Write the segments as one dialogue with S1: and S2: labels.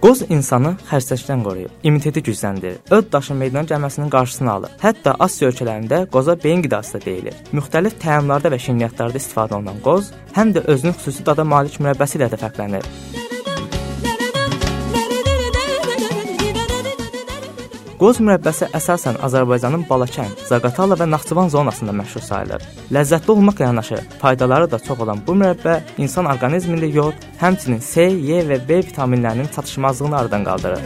S1: Qoz insanı xəstəlikdən qoruyur, immuniteti gücləndirir, öd daşı meydana gəlməsinin qarşısını alır. Hətta Asiya ölkələrində qoza beyin qidası da deyilir. Müxtəlif təamlarda və şirniyyatlarda istifadə olunan qoz həm də özünün xüsusi dada malik mürəbbəsi ilə də fərqlənir. Qoz mürəbbəsi əsasən Azərbaycanın Balakən, Zaqatala və Naxçıvan zonasında məşhur sayılır. Ləzzətli olmaqla yanaşı, faydaları da çox olan bu mürəbbə insan orqanizmində yod, həmçinin C, Y və B vitaminlərinin çatışmazlığını aradan qaldırır.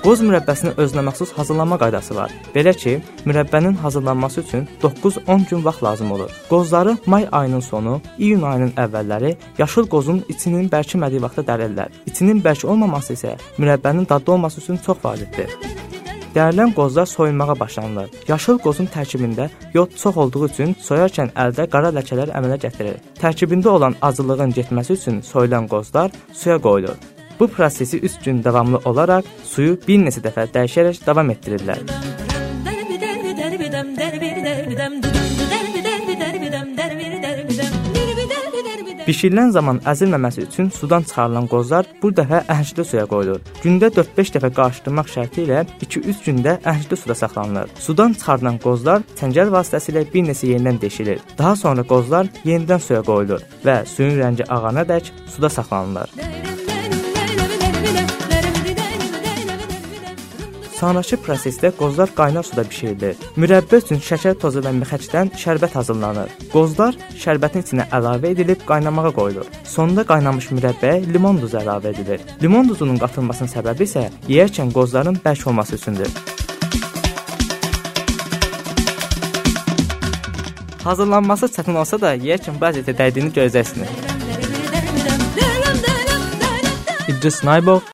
S1: Qoz mürəbbəsinin özünəməxsus hazırlanma qaydası var. Belə ki, mürəbbənin hazırlanması üçün 9-10 gün vaxt lazım olur. Qozları may ayının sonu, iyun ayının əvvəlləri yaşıl qozun içinin bərkimədiyi vaxtda dərirlər. İçinin bərk olmaması isə mürəbbənin dadlı olması üçün çox vacibdir. Dərilən qozlar soyunmağa başlanılır. Yaşıl qozun tərkibində yod çox olduğu üçün soyarkən əldə qara ləkələr əmələ gətirir. Tərkibində olan acılığın getməsi üçün soyulan qozlar suya qoyulur. Bu prosesi 3 gün davamlı olaraq suyu bir neçə dəfə dəyişərək davam etdirirlər. Bişirilən zaman əzilməməsi üçün sudan çıxarılan qozlar bu dəfə əhəngli suya qoyulur. Gündə 4-5 dəfə qarışdırmaq şərti ilə 2-3 gündə əhəngli suda saxlanılır. Sudan çıxarılan qozlar çəngəl vasitəsilə bir neçə yerindən deşilir. Daha sonra qozlar yenidən suya qoyulur və suyun rəngi ağana dək suda saxlanılır. Sonrakı prosesdə qozlar qaynar suda bişirilir. Mürəbbə üçün şəkər tozu və mixəcdən şərbət hazırlanır. Qozlar şərbətin içinə əlavə edilib qaynamağa qoyulur. Sonda qaynamış mürəbbəyə limon duzu əlavə edilir. Limon duzunun qatılmasının səbəbi isə yeyərkən qozların bərk olması üçündür. Hazırlanması çətin olsa da yeyərkən bəzəcə dəydiyini görəcəksiniz. Just Disney